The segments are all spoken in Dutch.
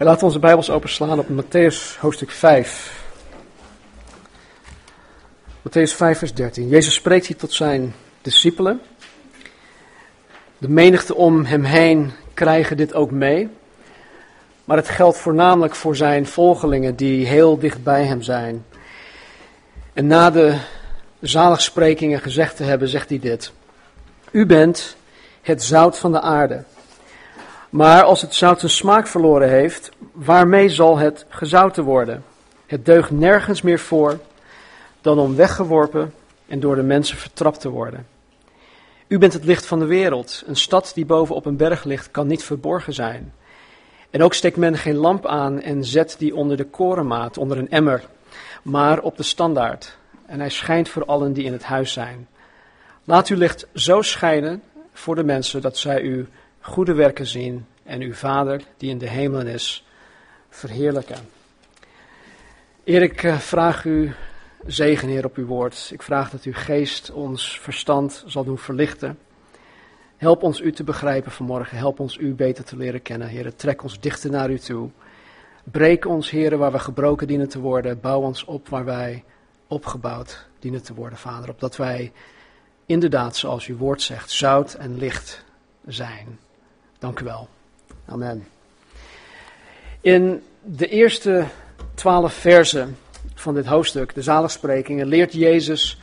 En laten we onze Bijbels openslaan op Matthäus hoofdstuk 5. Matthäus 5, vers 13. Jezus spreekt hier tot zijn discipelen. De menigte om hem heen krijgen dit ook mee. Maar het geldt voornamelijk voor zijn volgelingen die heel dicht bij hem zijn. En na de zaligsprekingen gezegd te hebben, zegt hij dit. U bent het zout van de aarde. Maar als het zout zijn smaak verloren heeft, waarmee zal het gezouten worden? Het deugt nergens meer voor dan om weggeworpen en door de mensen vertrapt te worden. U bent het licht van de wereld. Een stad die boven op een berg ligt, kan niet verborgen zijn. En ook steekt men geen lamp aan en zet die onder de korenmaat, onder een emmer, maar op de standaard. En hij schijnt voor allen die in het huis zijn. Laat uw licht zo schijnen voor de mensen dat zij uw goede werken zien en uw Vader die in de hemelen is verheerlijken. Eer ik eh, vraag u zegen, Heer, op uw woord. Ik vraag dat uw geest ons verstand zal doen verlichten. Help ons u te begrijpen vanmorgen. Help ons u beter te leren kennen, Heer. Trek ons dichter naar u toe. Breek ons, Heer, waar we gebroken dienen te worden. Bouw ons op waar wij opgebouwd dienen te worden, Vader. Opdat wij inderdaad, zoals uw woord zegt, zout en licht zijn. Dank u wel. Amen. In de eerste twaalf versen van dit hoofdstuk, de zaligsprekingen, leert Jezus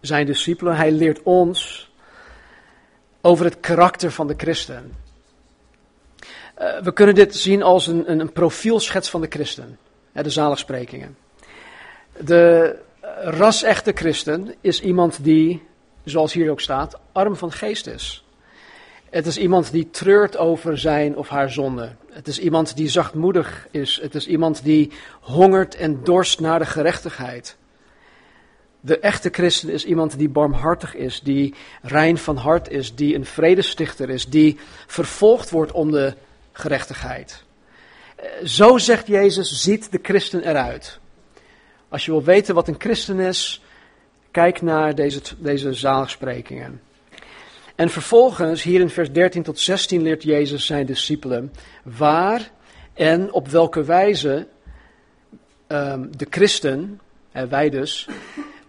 zijn discipelen, hij leert ons over het karakter van de christen. Uh, we kunnen dit zien als een, een, een profielschets van de christen, hè, de zaligsprekingen. De ras-echte christen is iemand die, zoals hier ook staat, arm van geest is. Het is iemand die treurt over zijn of haar zonde. Het is iemand die zachtmoedig is. Het is iemand die hongert en dorst naar de gerechtigheid. De echte christen is iemand die barmhartig is, die rein van hart is, die een vredestichter is, die vervolgd wordt om de gerechtigheid. Zo zegt Jezus, ziet de christen eruit. Als je wil weten wat een christen is, kijk naar deze, deze. En vervolgens, hier in vers 13 tot 16, leert Jezus zijn discipelen waar en op welke wijze um, de christen, en wij dus,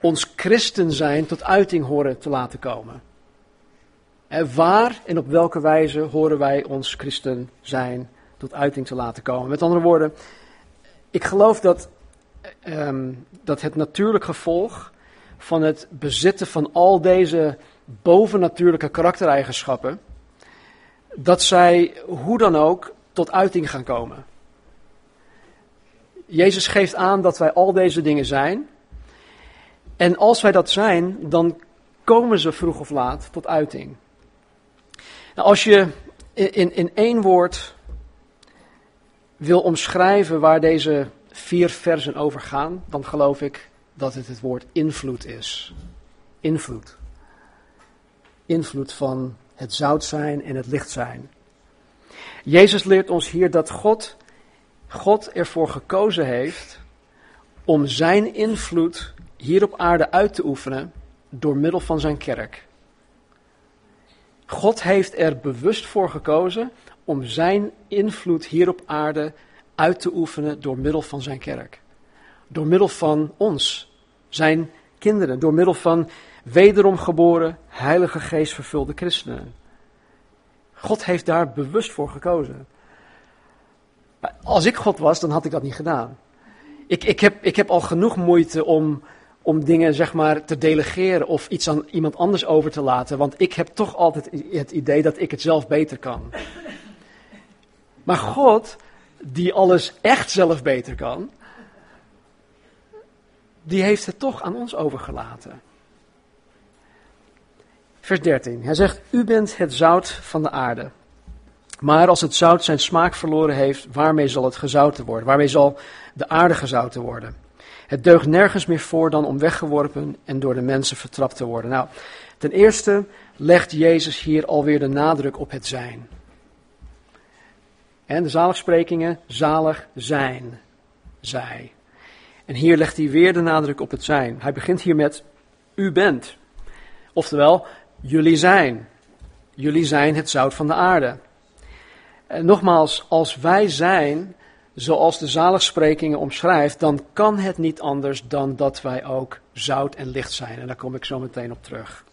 ons christen zijn tot uiting horen te laten komen. En waar en op welke wijze horen wij ons christen zijn tot uiting te laten komen. Met andere woorden, ik geloof dat, um, dat het natuurlijk gevolg van het bezitten van al deze bovennatuurlijke karaktereigenschappen, dat zij hoe dan ook tot uiting gaan komen. Jezus geeft aan dat wij al deze dingen zijn. En als wij dat zijn, dan komen ze vroeg of laat tot uiting. Nou, als je in, in één woord wil omschrijven waar deze vier versen over gaan, dan geloof ik dat het het woord invloed is. Invloed invloed van het zout zijn en het licht zijn. Jezus leert ons hier dat God, God ervoor gekozen heeft om zijn invloed hier op aarde uit te oefenen door middel van zijn kerk. God heeft er bewust voor gekozen om zijn invloed hier op aarde uit te oefenen door middel van zijn kerk. Door middel van ons, zijn kinderen, door middel van wederom geboren, heilige geest vervulde christenen. God heeft daar bewust voor gekozen. Als ik God was, dan had ik dat niet gedaan. Ik, ik, heb, ik heb al genoeg moeite om, om dingen zeg maar, te delegeren of iets aan iemand anders over te laten, want ik heb toch altijd het idee dat ik het zelf beter kan. Maar God, die alles echt zelf beter kan, die heeft het toch aan ons overgelaten. Vers 13. Hij zegt, u bent het zout van de aarde. Maar als het zout zijn smaak verloren heeft, waarmee zal het gezouten worden? Waarmee zal de aarde gezouten worden? Het deugt nergens meer voor dan om weggeworpen en door de mensen vertrapt te worden. Nou, ten eerste legt Jezus hier alweer de nadruk op het zijn. En de zaligsprekingen, zalig zijn, zij. En hier legt hij weer de nadruk op het zijn. Hij begint hier met, u bent. Oftewel, Jullie zijn. Jullie zijn het zout van de aarde. En nogmaals, als wij zijn zoals de zaligsprekingen omschrijft, dan kan het niet anders dan dat wij ook zout en licht zijn. En daar kom ik zo meteen op terug.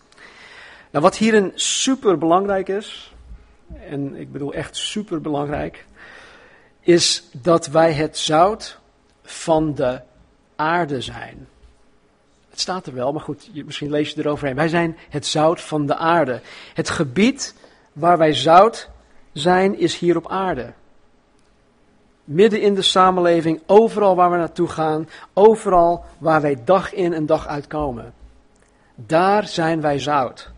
Nou, wat hierin super belangrijk is, en ik bedoel echt super belangrijk, is dat wij het zout van de aarde zijn. Het staat er wel, maar goed, misschien lees je eroverheen. Wij zijn het zout van de aarde. Het gebied waar wij zout zijn, is hier op aarde. Midden in de samenleving, overal waar we naartoe gaan, overal waar wij dag in en dag uit komen. Daar zijn wij zout.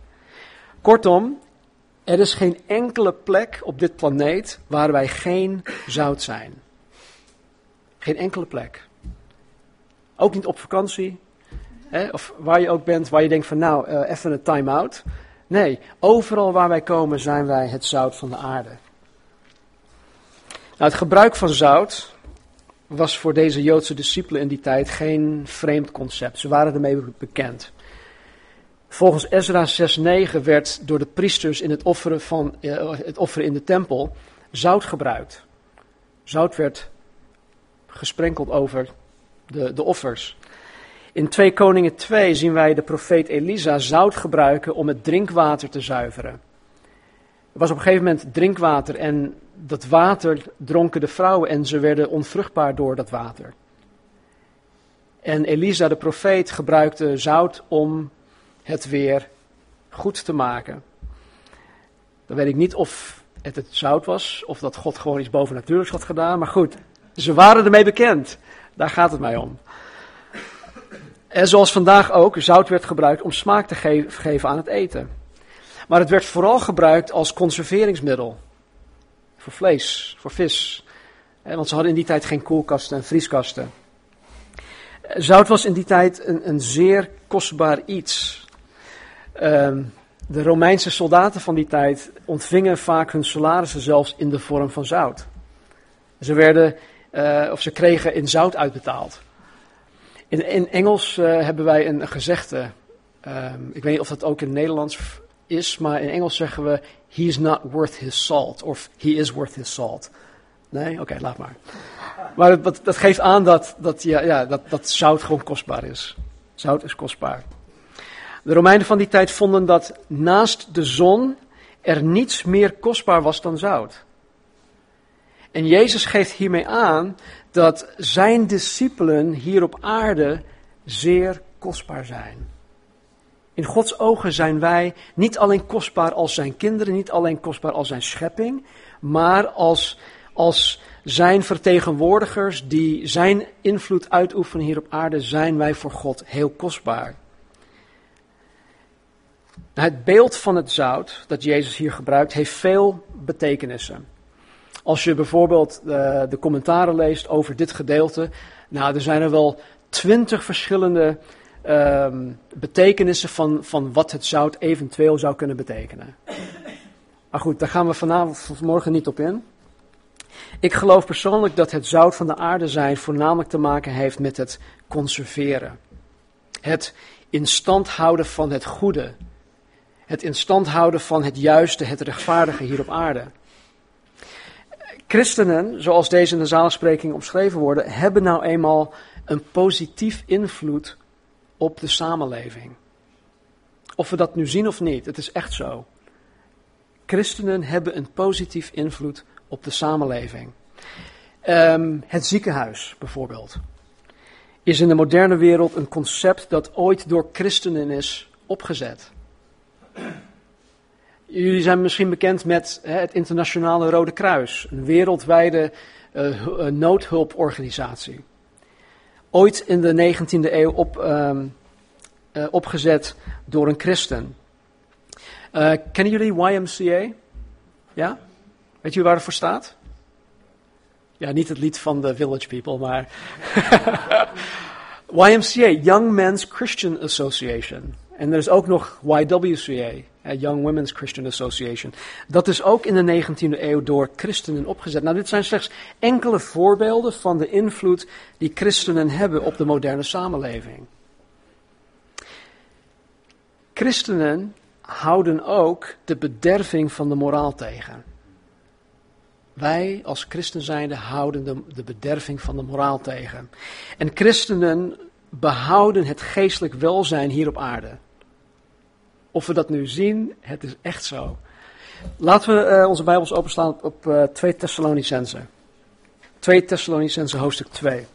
Kortom, er is geen enkele plek op dit planeet waar wij geen zout zijn. Geen enkele plek. Ook niet op vakantie, hè, of waar je ook bent, waar je denkt van nou, uh, even een time-out. Nee, overal waar wij komen zijn wij het zout van de aarde. Nou, het gebruik van zout was voor deze Joodse discipelen in die tijd geen vreemd concept. Ze waren ermee bekend. Volgens Ezra 6:9 werd door de priesters in het offeren, van, uh, het in de tempel zout gebruikt. Zout werd gesprenkeld over de, de offers. In 2 Koningen 2 zien wij de profeet Elisa zout gebruiken om het drinkwater te zuiveren. Er was op een gegeven moment drinkwater en dat water dronken de vrouwen en ze werden onvruchtbaar door dat water. En Elisa, de profeet, gebruikte zout om het weer goed te maken. Dan weet ik niet of het het zout was, of dat God gewoon iets bovennatuurlijks had gedaan, maar goed, ze waren ermee bekend. Daar gaat het mij om. En zoals vandaag ook, zout werd gebruikt om smaak te geven aan het eten. Maar het werd vooral gebruikt als conserveringsmiddel. Voor vlees, voor vis. Want ze hadden in die tijd geen koelkasten en vrieskasten. Zout was in die tijd een, een zeer kostbaar iets. Ehm, de Romeinse soldaten van die tijd ontvingen vaak hun salarissen zelfs in de vorm van zout. Ze werden, uh, of ze kregen in zout uitbetaald. In, in Engels uh, hebben wij een gezegde. Um, ik weet niet of dat ook in Nederlands is, maar in Engels zeggen we: He's not worth his salt. Of he is worth his salt. Nee? Oké, laat maar. Maar dat, dat, geeft aan dat, dat, ja, ja, dat, dat zout gewoon kostbaar is. Zout is kostbaar. De Romeinen van die tijd vonden dat naast de zon er niets meer kostbaar was dan zout. En Jezus geeft hiermee aan dat zijn discipelen hier op aarde zeer kostbaar zijn. In Gods ogen zijn wij niet alleen kostbaar als zijn kinderen, niet alleen kostbaar als zijn schepping, maar als, als zijn vertegenwoordigers die zijn invloed uitoefenen hier op aarde, zijn wij voor God heel kostbaar. Het beeld van het zout dat Jezus hier gebruikt, heeft veel betekenissen. Als je bijvoorbeeld eh, de commentaren leest over dit gedeelte, nou, er zijn er wel twintig verschillende um, betekenissen van, van wat het zout eventueel zou kunnen betekenen. Maar goed, daar gaan we vanavond vanmorgen niet op in. Ik geloof persoonlijk dat het zout van de aarde zijn voornamelijk te maken heeft met het conserveren. Het in stand houden van het goede. Het in stand houden van het juiste, het rechtvaardige hier op aarde. Christenen, zoals deze in de zaligspreking omschreven worden, hebben nou eenmaal een positief invloed op de samenleving. Of we dat nu zien of niet, het is echt zo. Christenen hebben een positief invloed op de samenleving. Um, het ziekenhuis bijvoorbeeld is in de moderne wereld een concept dat ooit door christenen is opgezet. Jullie zijn misschien bekend met het Internationale Rode Kruis, een wereldwijde uh, noodhulporganisatie. Ooit in de 19e eeuw op, um, uh, opgezet door een christen. Kennen jullie YMCA? Ja? Weet jullie waar het voor staat? Ja, niet het lied van de Village People, maar. YMCA, Young Men's Christian Association. En er is ook nog YWCA, Young Women's Christian Association. Dat is ook in de 19e eeuw door christenen opgezet. Nou, dit zijn slechts enkele voorbeelden van de invloed die christenen hebben op de moderne samenleving. Christenen houden ook de bederving van de moraal tegen. Wij als christen zijnde houden de, de bederving van de moraal tegen. En christenen behouden het geestelijk welzijn hier op aarde. Of we dat nu zien, het is echt zo. Laten we uh, onze Bijbels openslaan op uh, 2 Thessalonicense. 2 Thessalonicense hoofdstuk 2.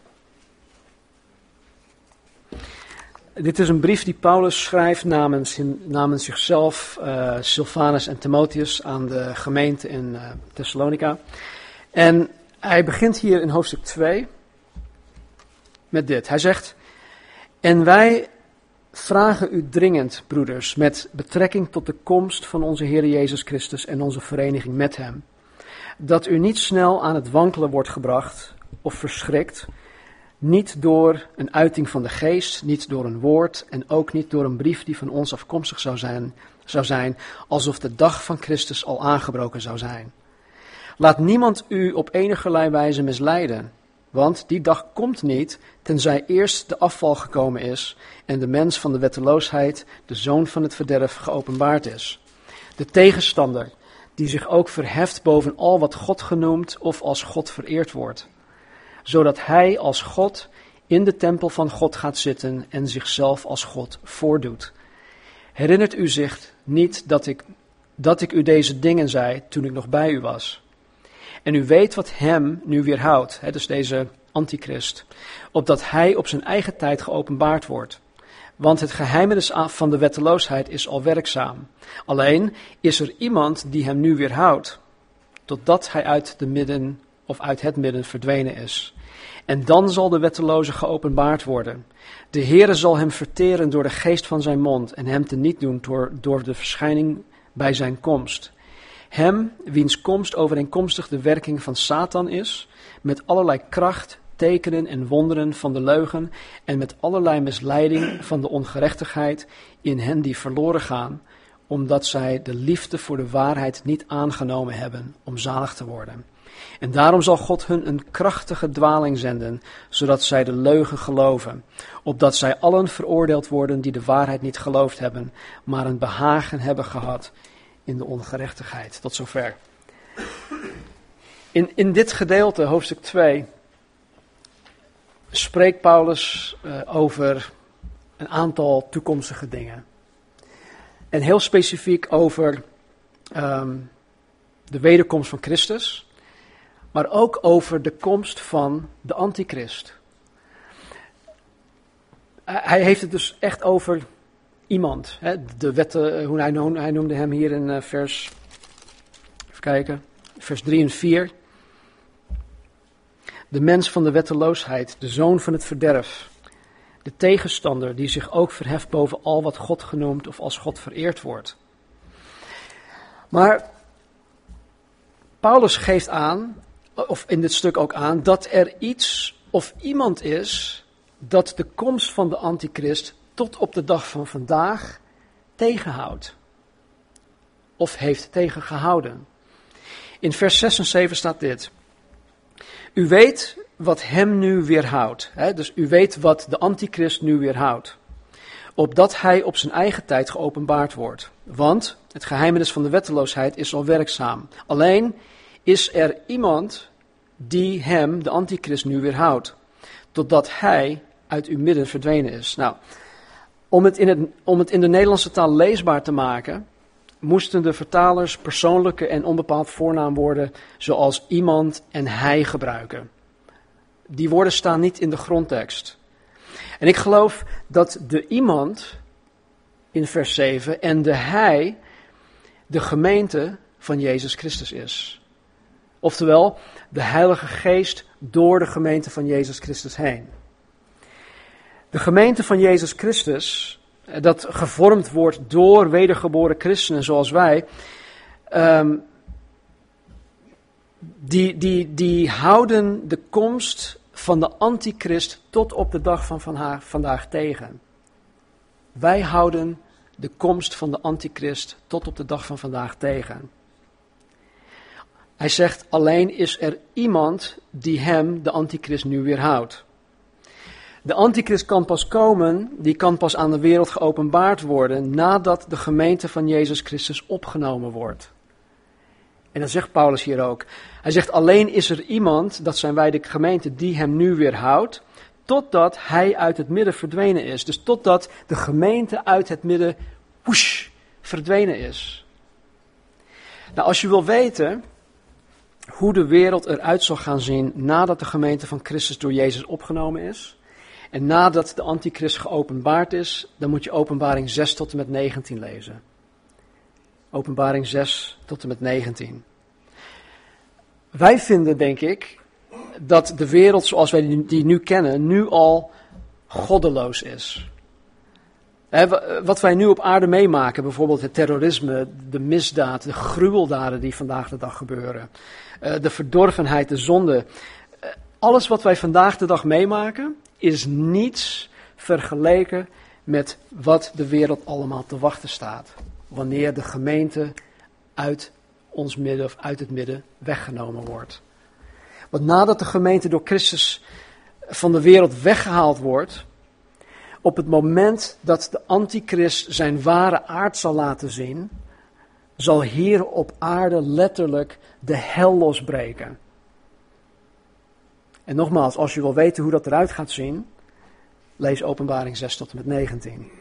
Dit is een brief die Paulus schrijft namens, namens zichzelf, uh, Silvanus en Timotheus aan de gemeente in Thessalonica. En hij begint hier in hoofdstuk 2 met dit. Hij zegt, en wij vragen u dringend, broeders, met betrekking tot de komst van onze Heer Jezus Christus en onze vereniging met Hem, dat u niet snel aan het wankelen wordt gebracht of verschrikt niet door een uiting van de geest, niet door een woord en ook niet door een brief die van ons afkomstig zou zijn, zou zijn, alsof de dag van Christus al aangebroken zou zijn. Laat niemand u op enige wijze misleiden, want die dag komt niet, tenzij eerst de afval gekomen is en de mens van de wetteloosheid, de zoon van het verderf, geopenbaard is. De tegenstander, die zich ook verheft boven al wat God genoemd of als God vereerd wordt zodat hij als God in de tempel van God gaat zitten en zichzelf als God voordoet. Herinnert u zich niet dat ik, dat ik u deze dingen zei toen ik nog bij u was? En u weet wat hem nu weerhoudt, hè, dus deze antichrist, opdat hij op zijn eigen tijd geopenbaard wordt. Want het geheimenis van de wetteloosheid is al werkzaam. Alleen is er iemand die hem nu weerhoudt, totdat hij uit de midden of uit het midden verdwenen is. En dan zal de wetteloze geopenbaard worden. De Heere zal hem verteren door de geest van zijn mond en hem te niet doen door de verschijning bij zijn komst. Hem, wiens komst overeenkomstig de werking van Satan is, met allerlei kracht, tekenen en wonderen van de leugen en met allerlei misleiding van de ongerechtigheid in hen die verloren gaan, omdat zij de liefde voor de waarheid niet aangenomen hebben om zalig te worden. En daarom zal God hun een krachtige dwaling zenden, zodat zij de leugen geloven, opdat zij allen veroordeeld worden die de waarheid niet geloofd hebben, maar een behagen hebben gehad in de ongerechtigheid. Tot zover. In, in dit gedeelte, hoofdstuk 2, spreekt Paulus uh, over een aantal toekomstige dingen. En heel specifiek over um, de wederkomst van Christus maar ook over de komst van de antichrist. Hij heeft het dus echt over iemand. Hè? De wetten, eh, hoe hij, noemde, hij hem hier in eh, vers, even kijken, vers 3 en 4. De mens van de wetteloosheid, de zoon van het verderf. De tegenstander die zich ook verheft boven al wat God genoemd of als God vereerd wordt. Maar Paulus geeft aan of in dit stuk ook aan, dat er iets of iemand is dat de komst van de antichrist tot op de dag van vandaag tegenhoudt. Of heeft tegengehouden. In vers 6 en 7 staat dit. U weet wat hem nu weerhoudt. Hè? Dus u weet wat de antichrist nu weerhoudt. Opdat hij op zijn eigen tijd geopenbaard wordt. Want het geheimenis van de wetteloosheid is al werkzaam. Alleen is er iemand die hem, de antichrist, nu weerhoudt. Totdat hij uit uw midden verdwenen is. Nou, om het, in het, om het in de Nederlandse taal leesbaar te maken, moesten de vertalers persoonlijke en onbepaald voornaamwoorden zoals iemand en hij gebruiken. Die woorden staan niet in de grondtekst. En ik geloof dat de iemand in vers 7 en de hij de gemeente van Jezus Christus is. Oftewel, de Heilige Geest door de gemeente van Jezus Christus heen. De gemeente van Jezus Christus, eh, dat gevormd wordt door wedergeboren christenen zoals wij, um, die, die, die houden de komst van de antichrist tot op de dag van vandaag tegen. Wij houden de komst van de antichrist tot op de dag van vandaag tegen. Hij zegt, alleen is er iemand die hem, de antichrist, nu weerhoudt. De antichrist kan pas komen, die kan pas aan de wereld geopenbaard worden nadat de gemeente van Jezus Christus opgenomen wordt. En dat zegt Paulus hier ook. Hij zegt, alleen is er iemand, dat zijn wij de gemeente, die hem nu weerhoudt, totdat hij uit het midden verdwenen is. Dus totdat de gemeente uit het midden, whoosh, verdwenen is. Nou, als je wil weten hoe de wereld eruit zal gaan zien nadat de gemeente van Christus door Jezus opgenomen is, en nadat de antichrist geopenbaard is, dan moet je openbaring 6 tot en met 19 lezen. Openbaring 6 tot en met 19. Wij vinden, denk ik, dat de wereld zoals wij die nu kennen, nu al goddeloos is. wat wij nu op aarde meemaken, bijvoorbeeld het terrorisme, de misdaad, de gruweldaden die vandaag de dag gebeuren, eh, de verdorvenheid, de zonde. Eh, alles wat wij vandaag de dag meemaken, is niets vergeleken met wat de wereld allemaal te wachten staat. Wanneer de gemeente uit ons midden of uit het midden weggenomen wordt. Want nadat de gemeente door Christus van de wereld weggehaald wordt, op het moment dat de antichrist zijn ware aard zal laten zien, zal hier op aarde letterlijk de hel losbreken. En nogmaals, als je wil weten hoe dat eruit gaat zien, lees Openbaring 6 tot en met 19.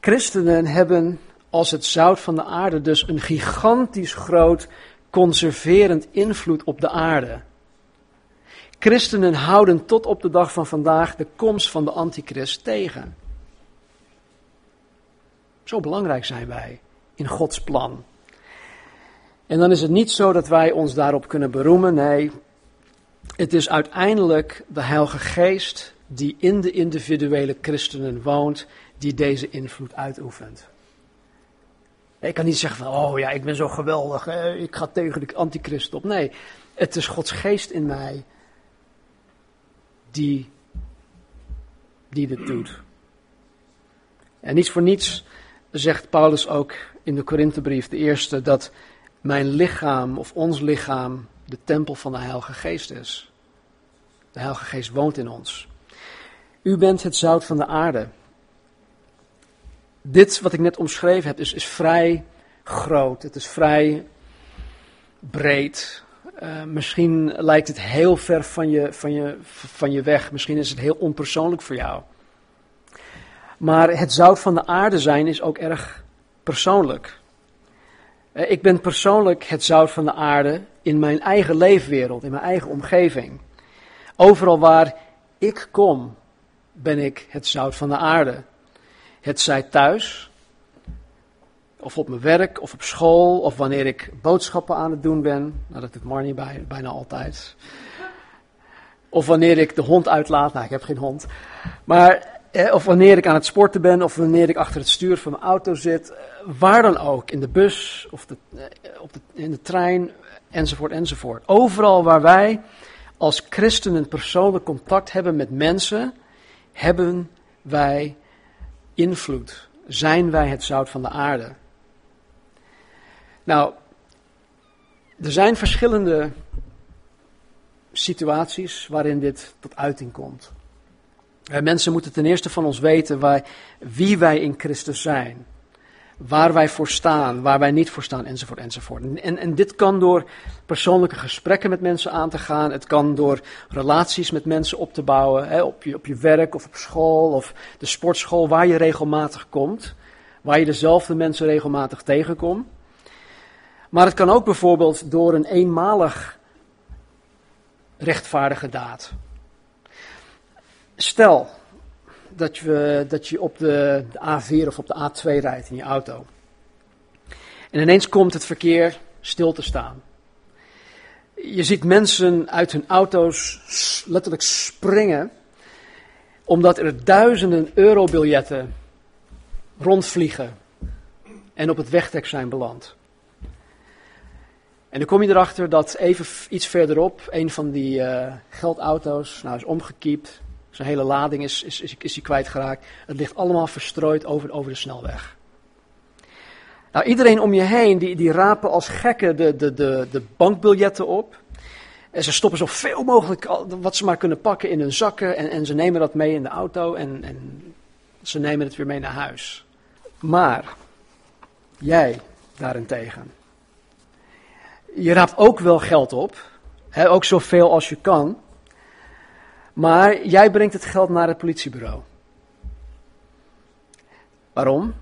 Christenen hebben als het zout van de aarde dus een gigantisch groot conserverend invloed op de aarde. Christenen houden tot op de dag van vandaag de komst van de antichrist tegen. Zo belangrijk zijn wij in Gods plan. En dan is het niet zo dat wij ons daarop kunnen beroemen. Nee, het is uiteindelijk de Heilige Geest die in de individuele christenen woont, die deze invloed uitoefent. Ik kan niet zeggen van, oh ja, ik ben zo geweldig, ik ga tegen de antichrist op. Nee, het is Gods geest in mij die, die dit doet. En niets voor niets zegt Paulus ook in de Korinthebrief, de eerste, dat mijn lichaam of ons lichaam de tempel van de Heilige Geest is. De Heilige Geest woont in ons. U bent het zout van de aarde. Dit wat ik net omschreven heb is, vrij groot. Het is vrij breed. Uh, misschien lijkt het heel ver van je, van, je, van je weg. Misschien is het heel onpersoonlijk voor jou. Maar het zout van de aarde zijn is ook erg persoonlijk. Uh, ik ben persoonlijk het zout van de aarde in mijn eigen leefwereld, in mijn eigen omgeving. Overal waar ik kom, ben ik het zout van de aarde. Het zij thuis, of op mijn werk, of op school, of wanneer ik boodschappen aan het doen ben. Nou, dat doet Marnie bij, bijna altijd. Of wanneer ik de hond uitlaat. Nou, ik heb geen hond. Maar, eh, of wanneer ik aan het sporten ben, of wanneer ik achter het stuur van mijn auto zit. Eh, waar dan ook. In de bus, of de, eh, op de, in de trein, enzovoort, enzovoort. Overal waar wij als christenen persoonlijk contact hebben met mensen, hebben wij invloed. Zijn wij het zout van de aarde? Nou, er zijn verschillende situaties waarin dit tot uiting komt. Mensen moeten ten eerste van ons weten wie wij in Christus zijn waar wij voor staan, waar wij niet voor staan, enzovoort, enzovoort. En, en dit kan door persoonlijke gesprekken met mensen aan te gaan. Het kan door relaties met mensen op te bouwen, hè, op, je, op je werk of op school of de sportschool, waar je regelmatig komt. Waar je dezelfde mensen regelmatig tegenkomt. Maar het kan ook bijvoorbeeld door een eenmalig rechtvaardige daad. Stel, dat je, dat je op de, de A4 of op de A2 rijdt in je auto. En ineens komt het verkeer stil te staan. Je ziet mensen uit hun auto's letterlijk springen, omdat er duizenden eurobiljetten rondvliegen en op het wegdek zijn beland. En dan kom je erachter dat even iets verderop een van die uh, geldauto's nou, is omgekiept, zijn hele lading is, is, is, is hij kwijtgeraakt. Het ligt allemaal verstrooid over, over de snelweg. Nou, iedereen om je heen, die, die rapen als gekken de, de, de, de bankbiljetten op. En ze stoppen zoveel mogelijk wat ze maar kunnen pakken in hun zakken. En, en ze nemen dat mee in de auto en, en ze nemen het weer mee naar huis. Maar, jij daarentegen. Je raapt ook wel geld op, hè, ook zoveel als je kan. Maar jij brengt het geld naar het politiebureau. Waarom?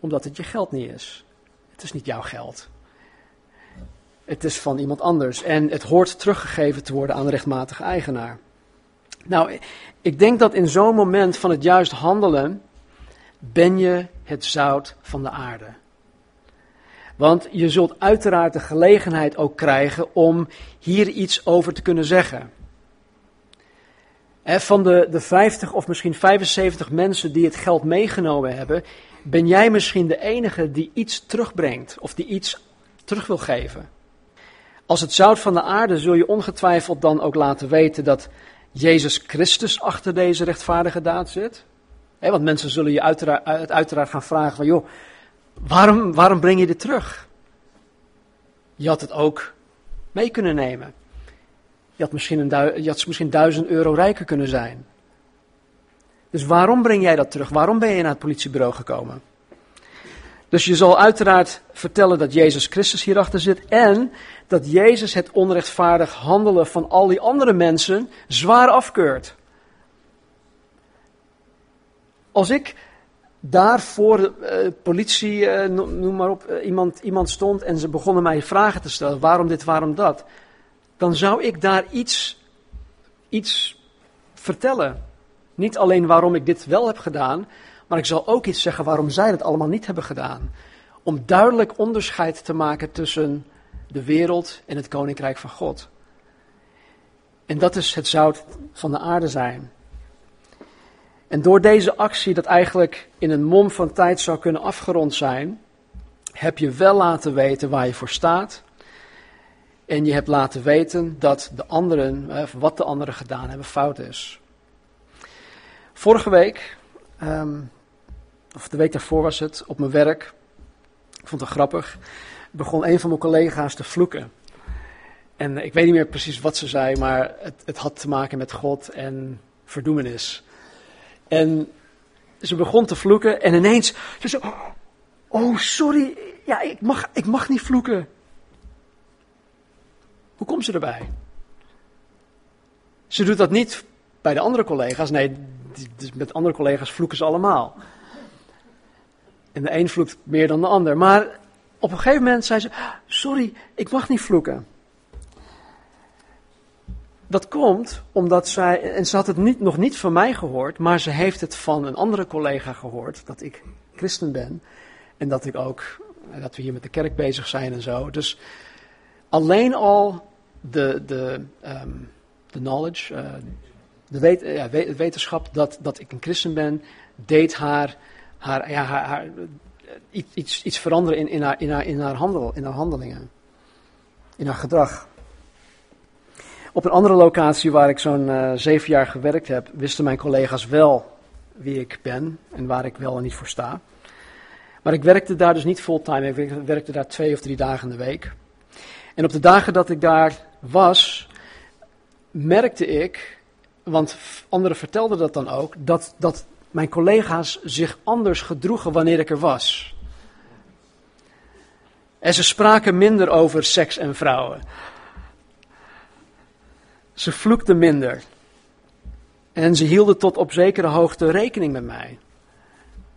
Omdat het je geld niet is. Het is niet jouw geld. Het is van iemand anders en het hoort teruggegeven te worden aan de rechtmatige eigenaar. Nou, ik denk dat in zo'n moment van het juist handelen ben je het zout van de aarde. Want je zult uiteraard de gelegenheid ook krijgen om hier iets over te kunnen zeggen. Van de, de 50 of misschien 75 mensen die het geld meegenomen hebben, ben jij misschien de enige die iets terugbrengt of die iets terug wil geven. Als het zout van de aarde zul je ongetwijfeld dan ook laten weten dat Jezus Christus achter deze rechtvaardige daad zit. want mensen zullen je uiteraard, uiteraard gaan vragen van, joh, waarom, waarom breng je dit terug? Je had het ook mee kunnen nemen. Je had, misschien een je had misschien duizend euro rijker kunnen zijn. Dus waarom breng jij dat terug? Waarom ben je naar het politiebureau gekomen? Dus je zal uiteraard vertellen dat Jezus Christus hierachter zit en dat Jezus het onrechtvaardig handelen van al die andere mensen zwaar afkeurt. Als ik daar voor de uh, politie, uh, noem maar op, uh, iemand, iemand stond en ze begonnen mij vragen te stellen, waarom dit, waarom dat, dan zou ik daar iets, iets vertellen. Niet alleen waarom ik dit wel heb gedaan, maar ik zal ook iets zeggen waarom zij het allemaal niet hebben gedaan. Om duidelijk onderscheid te maken tussen de wereld en het koninkrijk van God. En dat is het zout van de aarde zijn. En door deze actie, dat eigenlijk in een mom van tijd zou kunnen afgerond zijn, heb je wel laten weten waar je voor staat. En je hebt laten weten dat de anderen, eh, wat de anderen gedaan hebben, fout is. Vorige week, ehm, of de week daarvoor was het, op mijn werk, ik vond het grappig, begon een van mijn collega's te vloeken. En ik weet niet meer precies wat ze zei, maar het, het had te maken met God en verdoemenis. En ze begon te vloeken en ineens, ze zei, oh sorry, ja, ik mag, ik mag niet vloeken. Hoe komt ze erbij? Ze doet dat niet bij de andere collega's, nee, dus met andere collega's vloeken ze allemaal. En de een vloekt meer dan de ander. Maar op een gegeven moment zei ze: Sorry, ik mag niet vloeken. Dat komt omdat zij, en ze had het niet, nog niet van mij gehoord, maar ze heeft het van een andere collega gehoord, dat ik christen ben. En dat ik ook, dat we hier met de kerk bezig zijn en zo. Dus alleen al de, de, um, de knowledge, uh, de wet, ja, wetenschap dat, dat ik een christen ben, deed haar, haar, ja, haar, haar iets, iets veranderen in, in, haar, in, haar, in, haar handel, in haar handelingen, in haar gedrag. Op een andere locatie waar ik zo'n zeven jaar gewerkt heb, wisten mijn collega's wel wie ik ben en waar ik wel en niet voor sta. Maar ik werkte daar dus niet fulltime, ik werkte daar twee of drie dagen in de week. En op de dagen dat ik daar was, merkte ik, want anderen vertelden dat dan ook, dat, dat mijn collega's zich anders gedroegen wanneer ik er was. En ze spraken minder over seks en vrouwen. Ze vloekten minder. En ze hielden tot op zekere hoogte rekening met mij.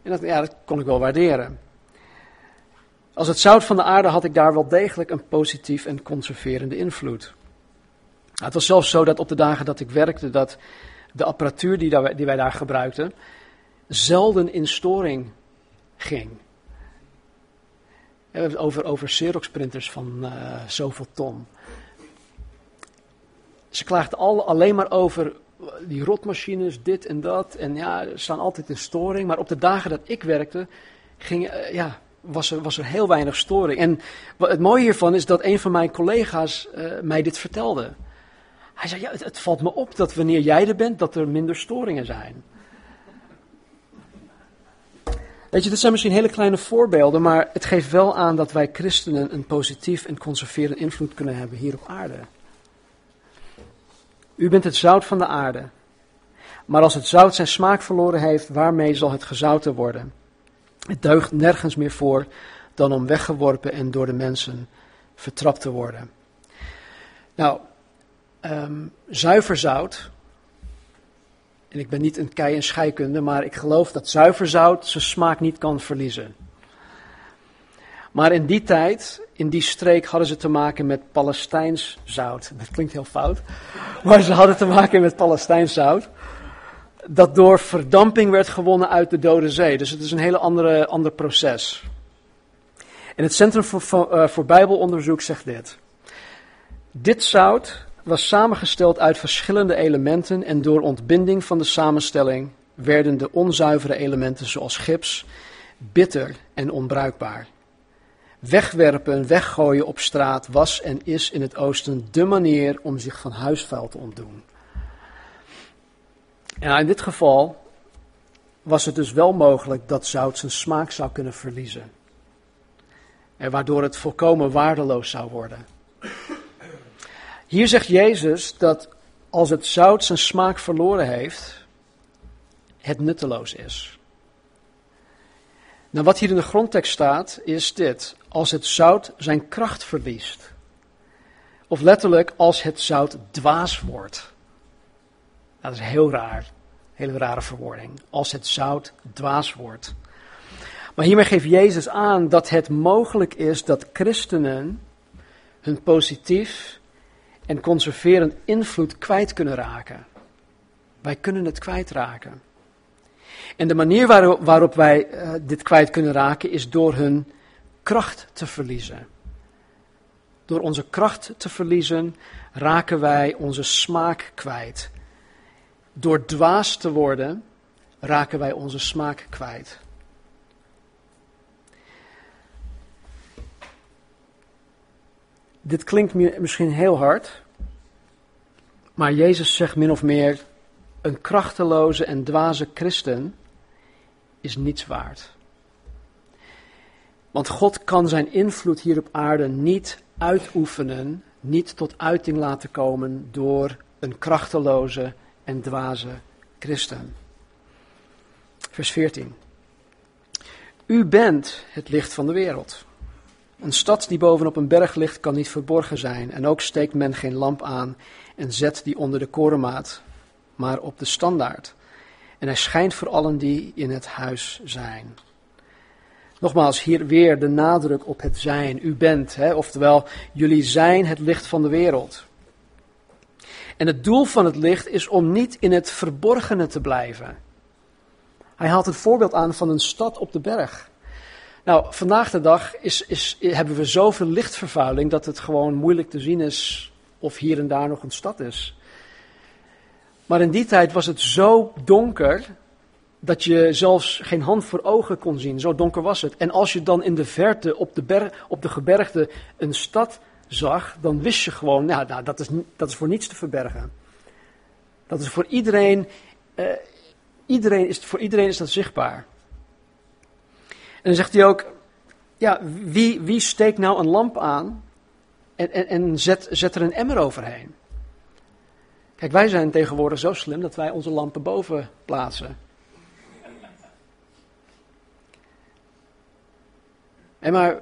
En dat, ja, dat kon ik wel waarderen. Als het zout van de aarde had ik daar wel degelijk een positief en conserverende invloed. Het was zelfs zo dat op de dagen dat ik werkte, dat de apparatuur die, wij daar gebruikten, zelden in storing ging. We hebben het over, over Xerox printers van uh, zoveel ton. Ze klaagden al, alleen maar over die rotmachines, dit en dat. En ja, ze staan altijd in storing. Maar op de dagen dat ik werkte, ging, ja, was, er, was er heel weinig storing. En het mooie hiervan is dat een van mijn collega's uh, mij dit vertelde. Hij zei, ja, het, valt me op dat wanneer jij er bent, dat er minder storingen zijn. Weet je, dit zijn misschien hele kleine voorbeelden, maar het geeft wel aan dat wij christenen een positief en conserverende invloed kunnen hebben hier op aarde. U bent het zout van de aarde. Maar als het zout zijn smaak verloren heeft, waarmee zal het gezouten worden? Het deugt nergens meer voor dan om weggeworpen en door de mensen vertrapt te worden. Nou, ehm, zuiver zout. En ik ben niet een kei en scheikunde, maar ik geloof dat zuiver zout zijn smaak niet kan verliezen. Maar in die tijd, in die streek, hadden ze te maken met Palestijns zout. Dat klinkt heel fout, maar ze hadden te maken met Palestijns zout. Dat door verdamping werd gewonnen uit de Dode Zee. Dus het is een hele andere, ander proces. En het Centrum voor, uh, voor Bijbelonderzoek zegt dit. Dit zout was samengesteld uit verschillende elementen en door ontbinding van de samenstelling werden de onzuivere elementen zoals gips bitter en onbruikbaar. Wegwerpen, weggooien op straat was en is in het oosten de manier om zich van huisvuil te ontdoen. En in dit geval was het dus wel mogelijk dat zout zijn smaak zou kunnen verliezen. En waardoor het volkomen waardeloos zou worden. Hier zegt Jezus dat als het zout zijn smaak verloren heeft, het nutteloos is. Nou, wat hier in de grondtekst staat, is dit. Als het zout zijn kracht verliest. Of letterlijk, als het zout dwaas wordt. Dat is heel raar. Hele rare verwoording. Als het zout dwaas wordt. Maar hiermee geeft Jezus aan dat het mogelijk is dat christenen hun positief en conserverend invloed kwijt kunnen raken. Wij kunnen het kwijtraken. En de manier waarop, waarop wij uh, dit kwijt kunnen raken is door hun kracht te verliezen. Door onze kracht te verliezen raken wij onze smaak kwijt. Door dwaas te worden raken wij onze smaak kwijt. Dit klinkt misschien heel hard, maar Jezus zegt min of meer: een krachteloze en dwaze christen is niets waard. Want God kan zijn invloed hier op aarde niet uitoefenen, niet tot uiting laten komen door een krachteloze en dwaze christen. Vers 14. U bent het licht van de wereld. Een stad die bovenop een berg ligt kan niet verborgen zijn. En ook steekt men geen lamp aan en zet die onder de korenmaat, maar op de standaard. En hij schijnt voor allen die in het huis zijn. Nogmaals, hier weer de nadruk op het zijn. U bent, hè, oftewel, jullie zijn het licht van de wereld. En het doel van het licht is om niet in het verborgene te blijven. Hij haalt het voorbeeld aan van een stad op de berg. Nou, vandaag de dag is, is, hebben we zoveel lichtvervuiling dat het gewoon moeilijk te zien is of hier en daar nog een stad is. Maar in die tijd was het zo donker dat je zelfs geen hand voor ogen kon zien. Zo donker was het. En als je dan in de verte op de, berg, op de gebergte een stad zag, dan wist je gewoon, nou, nou dat, is, dat is voor niets te verbergen. Dat is voor iedereen, uh, iedereen is, voor iedereen is dat zichtbaar. En dan zegt hij ook, ja, wie, wie steekt nou een lamp aan en, en, en zet, zet er een emmer overheen? Kijk, wij zijn tegenwoordig zo slim dat wij onze lampen boven plaatsen. En maar,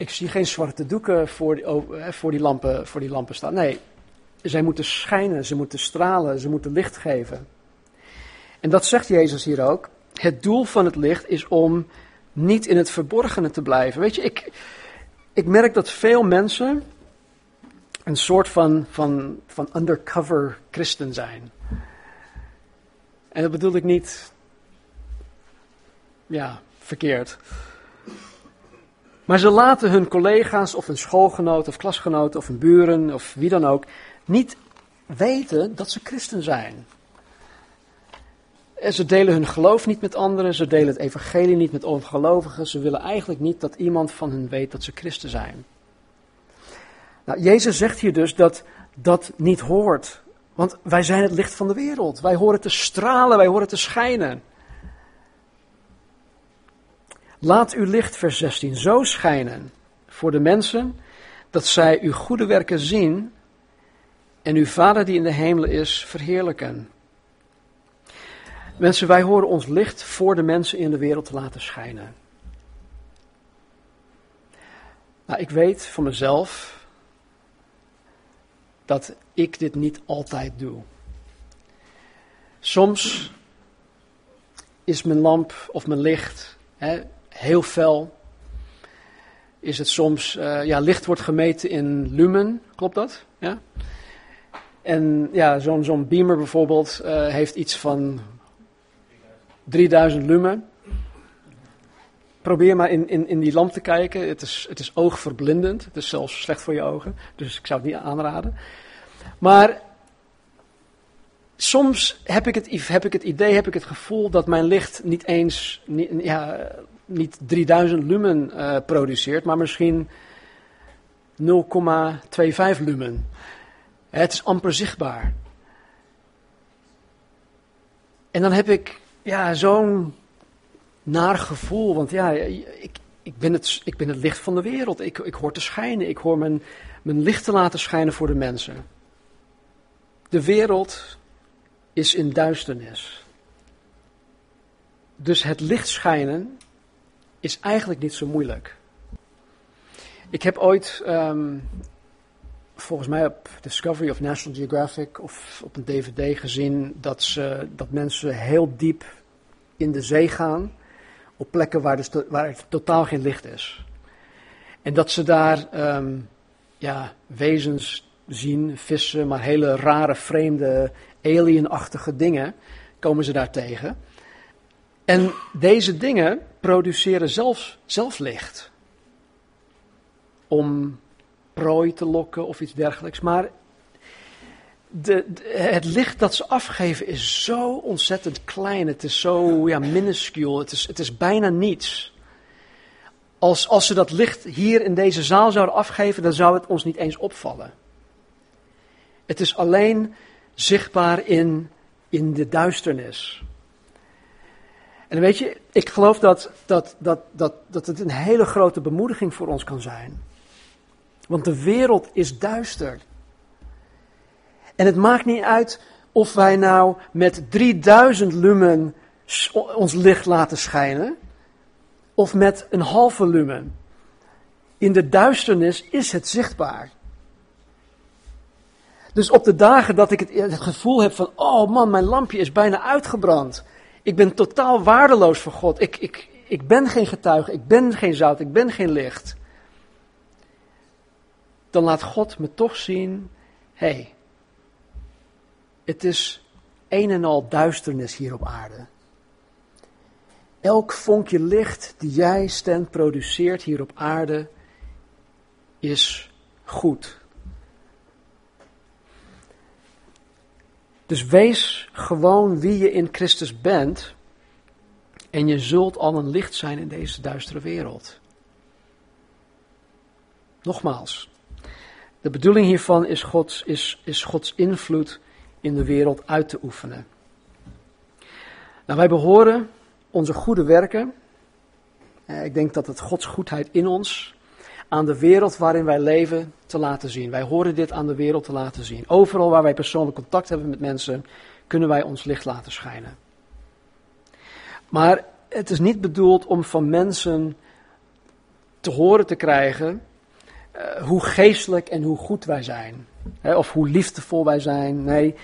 ik zie geen zwarte doeken voor die, voor die, lampen, voor die lampen staan. Nee, zij moeten schijnen, ze moeten stralen, ze moeten licht geven. En dat zegt Jezus hier ook. Het doel van het licht is om niet in het verborgene te blijven. Weet je, ik, ik merk dat veel mensen een soort van, van, van undercover christen zijn. En dat bedoel ik niet, ja, verkeerd. Maar ze laten hun collega's of hun schoolgenoten of klasgenoten of hun buren of wie dan ook niet weten dat ze christen zijn. En ze delen hun geloof niet met anderen, ze delen het evangelie niet met ongelovigen. Ze willen eigenlijk niet dat iemand van hen weet dat ze christen zijn. Nou, Jezus zegt hier dus dat dat niet hoort. Want wij zijn het licht van de wereld. Wij horen te stralen, wij horen te schijnen. Laat uw licht, vers 16, zo schijnen voor de mensen dat zij uw goede werken zien en uw Vader die in de hemel is verheerlijken. Mensen, wij horen ons licht voor de mensen in de wereld te laten schijnen. Maar ik weet van mezelf dat ik dit niet altijd doe. Soms is mijn lamp of mijn licht hè, heel fel. Is het soms, uh, ja, licht wordt gemeten in lumen, klopt dat? Ja. En ja, zo'n zo'n beamer bijvoorbeeld uh, heeft iets van 3000 lumen. Probeer maar in, in, in die lamp te kijken. Het is, het is oogverblindend. Het is zelfs slecht voor je ogen. Dus ik zou het niet aanraden. Maar soms heb ik, het, heb ik het idee, heb ik het gevoel dat mijn licht niet eens niet, ja, niet 3000 lumen uh, produceert, maar misschien 0,25 lumen. Het is amper zichtbaar. En dan heb ik ja, zo'n naar gevoel, want ja, ik, ik, ben het, ik ben het licht van de wereld. Ik, ik hoor te schijnen, ik hoor mijn, mijn licht te laten schijnen voor de mensen. De wereld is in duisternis. Dus het licht schijnen is eigenlijk niet zo moeilijk. Ik heb ooit, ehm, volgens mij op Discovery of National Geographic of op een DVD gezien dat, ze, dat mensen heel diep in de zee gaan op plekken waar, er totaal geen licht is. En dat ze daar ehm, ja, wezens zien, vissen, maar hele rare, vreemde, alienachtige dingen komen ze daar tegen. En deze dingen produceren zelfs, zelf licht. Om prooi te lokken of iets dergelijks. Maar de, het licht dat ze afgeven is zo ontzettend klein. Het is zo ja, minuscuul. Het is, het is bijna niets. Als, als ze dat licht hier in deze zaal zouden afgeven, dan zou het ons niet eens opvallen. Het is alleen zichtbaar in, in de duisternis. En weet je, ik geloof dat, dat, dat, dat, dat het een hele grote bemoediging voor ons kan zijn. Want de wereld is duister. En het maakt niet uit of wij nou met 3000 lumen ons licht laten schijnen, of met een halve lumen. In de duisternis is het zichtbaar. Dus op de dagen dat ik het, het, gevoel heb van, oh man, mijn lampje is bijna uitgebrand. Ik ben totaal waardeloos voor God. Ik, ik, ik ben geen getuige, ik ben geen zout, ik ben geen licht. Dan laat God me toch zien, hé, hey, het is een en al duisternis hier op aarde. Elk vonkje licht die jij, Stent, produceert hier op aarde, is goed. Dus wees gewoon wie je in Christus bent. En je zult al een licht zijn in deze duistere wereld. Nogmaals, de bedoeling hiervan is Gods, is, is Gods invloed in de wereld uit te oefenen. Nou, wij behoren onze goede werken. Eh, ik denk dat het Gods goedheid in ons aan de wereld waarin wij leven te laten zien. Wij horen dit aan de wereld te laten zien. Overal waar wij persoonlijk contact hebben met mensen, kunnen wij ons licht laten schijnen. Maar het is niet bedoeld om van mensen te horen te krijgen uh, hoe geestelijk en hoe goed wij zijn. Hè, of hoe liefdevol wij zijn. Nee,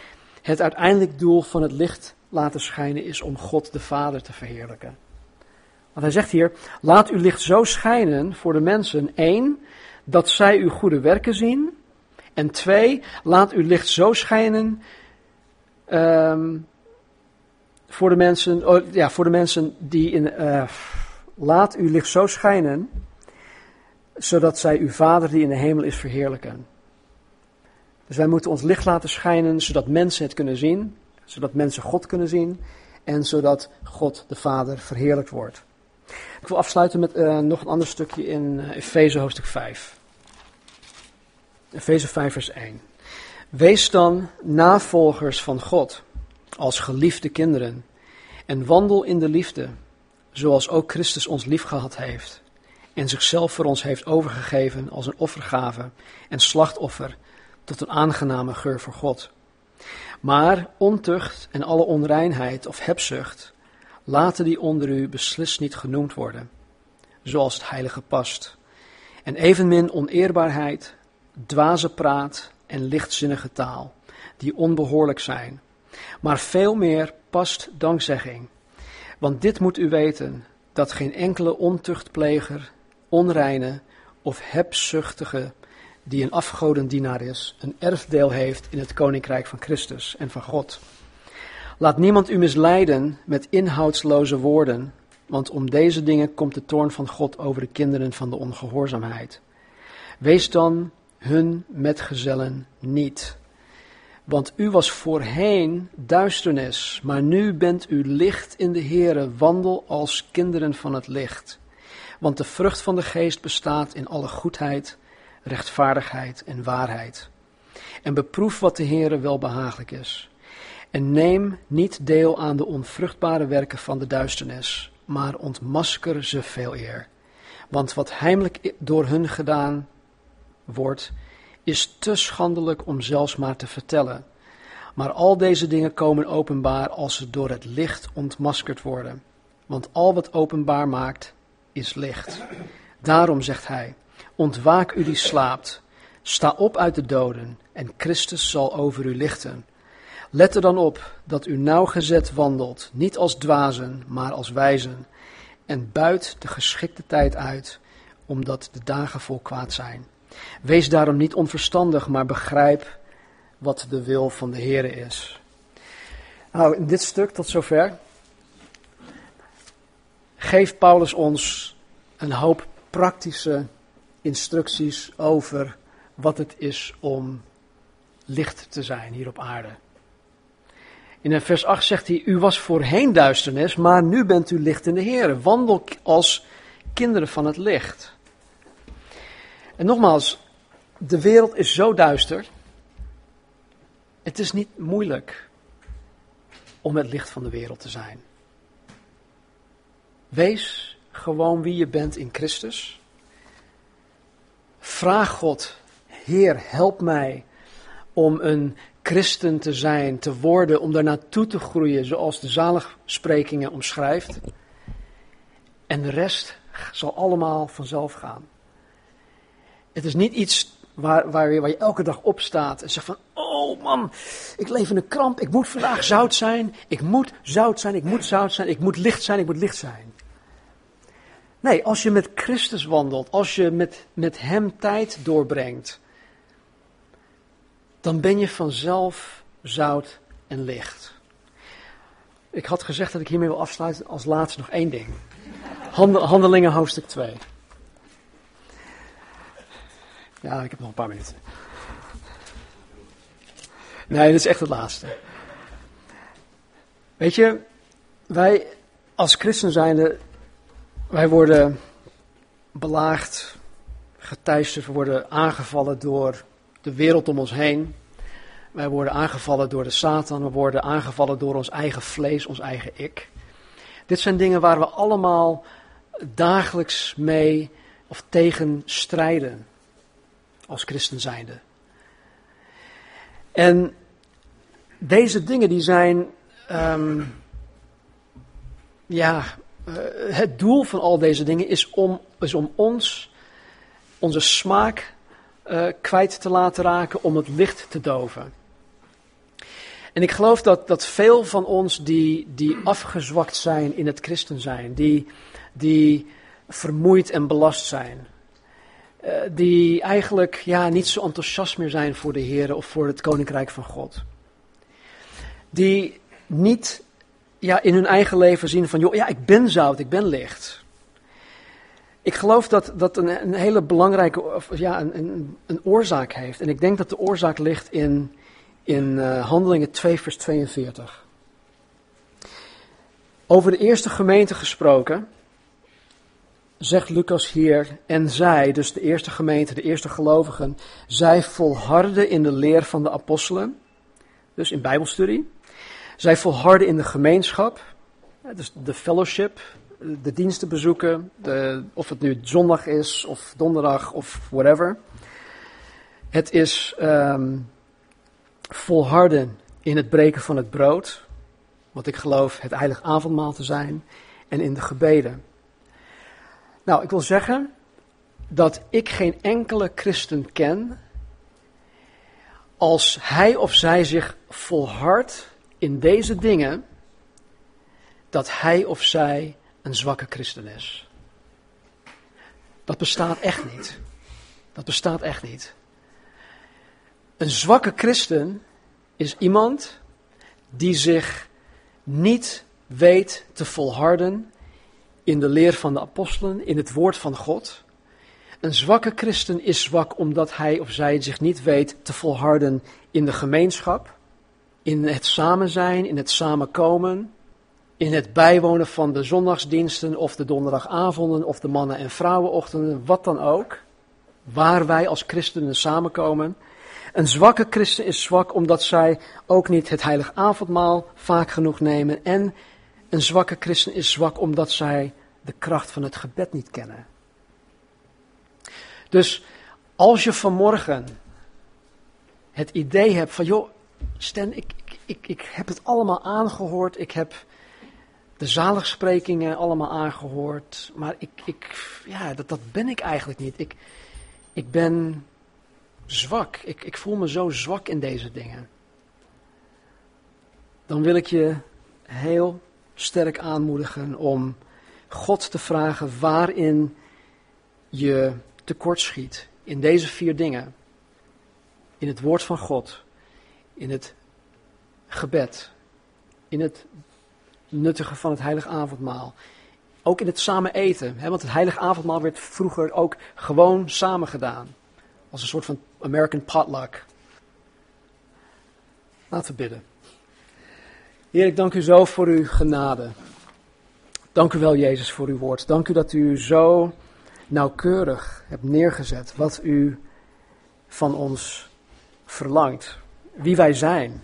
het uiteindelijk doel van het licht laten schijnen is om God de Vader te verheerlijken. Want hij zegt hier, laat uw licht zo schijnen voor de mensen. één, dat zij uw goede werken zien. En twee, laat uw licht zo schijnen um, voor de mensen, oh, ja, voor de mensen die in, uh, laat uw licht zo schijnen, zodat zij uw Vader die in de hemel is verheerlijken. Dus wij moeten ons licht laten schijnen, zodat mensen het kunnen zien, zodat mensen God kunnen zien en zodat God de Vader verheerlijkt wordt. Ik wil afsluiten met uh, nog een ander stukje in uh, Efeze hoofdstuk 5. Efeze 5 vers 1. Wees dan navolgers van God als geliefde kinderen en wandel in de liefde, zoals ook Christus ons liefgehad heeft en zichzelf voor ons heeft overgegeven als een offergave en slachtoffer tot een aangename geur voor God. Maar ontucht en alle onreinheid of hebzucht Laten die onder u beslist niet genoemd worden, zoals het heilige past. En evenmin oneerbaarheid, dwaze praat en lichtzinnige taal, die onbehoorlijk zijn. Maar veel meer past dankzegging. Want dit moet u weten, dat geen enkele ontuchtpleger, onreine of hebzuchtige die een afgodendienaar is, een erfdeel heeft in het koninkrijk van Christus en van God. Laat niemand u misleiden met inhoudsloze woorden, want om deze dingen komt de toorn van God over de kinderen van de ongehoorzaamheid. Wees dan hun metgezellen niet. Want u was voorheen duisternis, maar nu bent u licht in de Heere, wandel als kinderen van het licht. Want de vrucht van de geest bestaat in alle goedheid, rechtvaardigheid en waarheid. En beproef wat de Heere wel behagelijk is. En neem niet deel aan de onvruchtbare werken van de duisternis, maar ontmasker ze veel eer. Want wat heimelijk door hun gedaan wordt, is te schandelijk om zelfs maar te vertellen. Maar al deze dingen komen openbaar als ze door het licht ontmaskerd worden. Want al wat openbaar maakt, is licht. Daarom zegt hij: Ontwaak u die slaapt, sta op uit de doden, en Christus zal over u lichten. Let er dan op dat u nauwgezet wandelt, niet als dwazen, maar als wijzen, en buit de geschikte tijd uit, omdat de dagen vol kwaad zijn. Wees daarom niet onverstandig, maar begrijp wat de wil van de Heer is. Nou, in dit stuk tot zover geeft Paulus ons een hoop praktische instructies over wat het is om licht te zijn hier op aarde. In vers 8 zegt hij: U was voorheen duisternis, maar nu bent u licht in de Heer. Wandel als kinderen van het licht. En nogmaals, de wereld is zo duister. Het is niet moeilijk om het licht van de wereld te zijn. Wees gewoon wie je bent in Christus. Vraag God, Heer, help mij om een christen te zijn, te worden, om daar naartoe te groeien, zoals de zaligsprekingen omschrijft. En de rest zal allemaal vanzelf gaan. Het is niet iets waar, waar, waar je elke dag opstaat en zegt van, oh man, ik leef in een kramp, ik moet vandaag zout zijn, ik moet zout zijn, ik moet zout zijn, ik moet licht zijn, ik moet licht zijn. Nee, als je met Christus wandelt, als je met, met Hem tijd doorbrengt, dan ben je vanzelf zout en licht. Ik had gezegd dat ik hiermee wil afsluiten als laatste nog één ding. Handelingen hoofdstuk 2. Ja, ik heb nog een paar minuten. Nee, dit is echt het laatste. Weet je, wij als christen zijnde, wij worden belaagd, geteisterd, we worden aangevallen door de wereld om ons heen. Wij worden aangevallen door de Satan, we worden aangevallen door ons eigen vlees, ons eigen ik. Dit zijn dingen waar we allemaal dagelijks mee of tegen strijden als christen zijnde. En deze dingen die zijn, um, ja, uh, het doel van al deze dingen is om, is om ons, onze smaak uh, kwijt te laten raken, om het licht te doven. En ik geloof dat, dat veel van ons die, die afgezwakt zijn in het christen zijn, die, die vermoeid en belast zijn, uh, die eigenlijk ja, niet zo enthousiast meer zijn voor de Heer of voor het Koninkrijk van God. Die niet ja, in hun eigen leven zien van, joh, ja, ik ben zout, ik ben licht. Ik geloof dat dat een, een hele belangrijke ja, een, een, een, oorzaak heeft. En ik denk dat de oorzaak ligt in, in uh, Handelingen 2, vers 42. Over de eerste gemeente gesproken, zegt Lucas hier, en zij, dus de eerste gemeente, de eerste gelovigen, zij volharden in de leer van de apostelen, dus in bijbelstudie. Zij volharden in de gemeenschap, dus de fellowship, de diensten bezoeken, de, of het nu zondag is of donderdag of whatever. Het is um, volharden in het breken van het brood, wat ik geloof het heilig avondmaal te zijn, en in de gebeden. Nou, ik wil zeggen, dat ik geen enkele christen ken als hij of zij zich volhardt in deze dingen, dat hij of zij een zwakke christen is. Dat bestaat echt niet. Dat bestaat echt niet. Een zwakke christen is iemand die zich niet weet te volharden in de leer van de apostelen, in het woord van God. Een zwakke christen is zwak omdat hij of zij zich niet weet te volharden in de gemeenschap, in het samen zijn, in het samenkomen, in het bijwonen van de zondagsdiensten of de donderdagavonden of de mannen- en vrouwenochtenden, wat dan ook, waar wij als christenen samenkomen. Een zwakke christen is zwak omdat zij ook niet het heilig avondmaal vaak genoeg nemen. En een zwakke christen is zwak omdat zij de kracht van het gebed niet kennen. Dus als je vanmorgen het idee hebt van, joh, Stan, ik, ik, ik heb het allemaal aangehoord, ik heb de zaligsprekingen allemaal aangehoord, maar ik, ik, ja, dat, dat ben ik eigenlijk niet. Ik, ik ben zwak. Ik, ik voel me zo zwak in deze dingen. Dan wil ik je heel sterk aanmoedigen om God te vragen waarin je tekortschiet. In deze vier dingen. In het woord van God. In het gebed. In het nuttigen van het heilige avondmaal. Ook in het samen eten. Hè, want het heilige avondmaal werd vroeger ook gewoon samen gedaan. Als een soort van American potluck. Laten we bidden. Heer, ik dank u zo voor uw genade. Dank u wel, Jezus, voor uw woord. Dank u dat u zo nauwkeurig hebt neergezet wat u van ons verlangt. Wie wij zijn.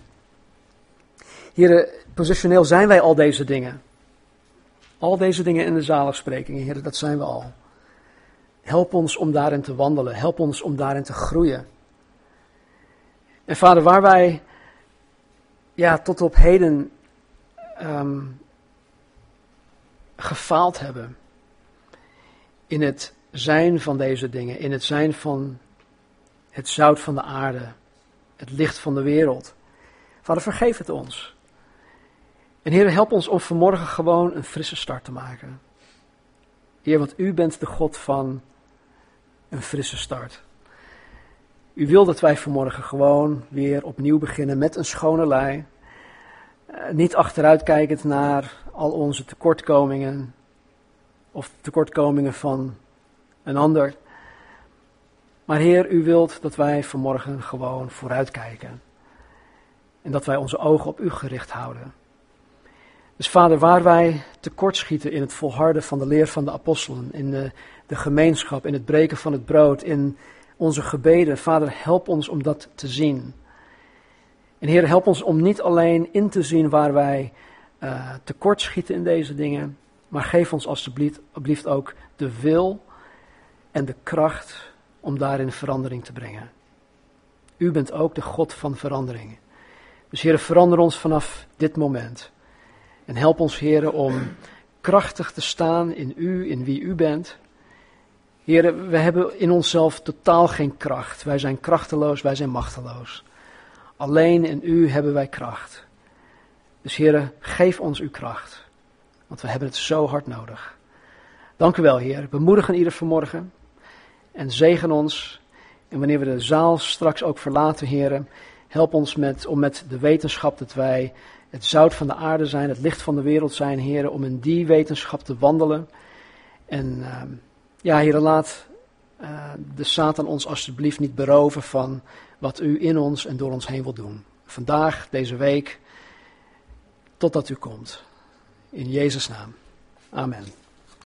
Heren, positioneel zijn wij al deze dingen. Al deze dingen in de zaligsprekingen, heren, dat zijn we al. Help ons om daarin te wandelen. Help ons om daarin te groeien. En vader, waar wij ja, tot op heden um, gefaald hebben in het zijn van deze dingen, in het zijn van het zout van de aarde, het licht van de wereld. Vader, vergeef het ons. En Heer, help ons om vanmorgen gewoon een frisse start te maken. Heer, want u bent de God van een frisse start. U wil dat wij vanmorgen gewoon weer opnieuw beginnen met een schone lei. Uh, niet achteruitkijkend naar al onze tekortkomingen of tekortkomingen van een ander. Maar Heer, u wilt dat wij vanmorgen gewoon vooruitkijken. En dat wij onze ogen op u gericht houden. Dus Vader, waar wij tekortschieten in het volharden van de leer van de apostelen, in de, de gemeenschap, in het breken van het brood, in onze gebeden, Vader, help ons om dat te zien. En Heer, help ons om niet alleen in te zien waar wij uh, tekortschieten in deze dingen, maar geef ons alsjeblieft ook de wil en de kracht om daarin verandering te brengen. U bent ook de God van verandering. Dus Heer, verander ons vanaf dit moment. En help ons, Heer, om krachtig te staan in U, in wie U bent. Heer, we hebben in onszelf totaal geen kracht. Wij zijn krachteloos, wij zijn machteloos. Alleen in U hebben wij kracht. Dus Heer, geef ons uw kracht. Want we hebben het zo hard nodig. Dank u wel, Heer. Bemoedigen ieder vanmorgen. En zegen ons. En wanneer we de zaal straks ook verlaten, Heer, help ons met, om met de wetenschap dat wij het zout van de aarde zijn, het licht van de wereld zijn, Heer, om in die wetenschap te wandelen. En uh, ja, Heer, laat uh, de Satan ons alsjeblieft niet beroven van wat u in ons en door ons heen wil doen. Vandaag, deze week, totdat u komt. In Jezus' naam. Amen.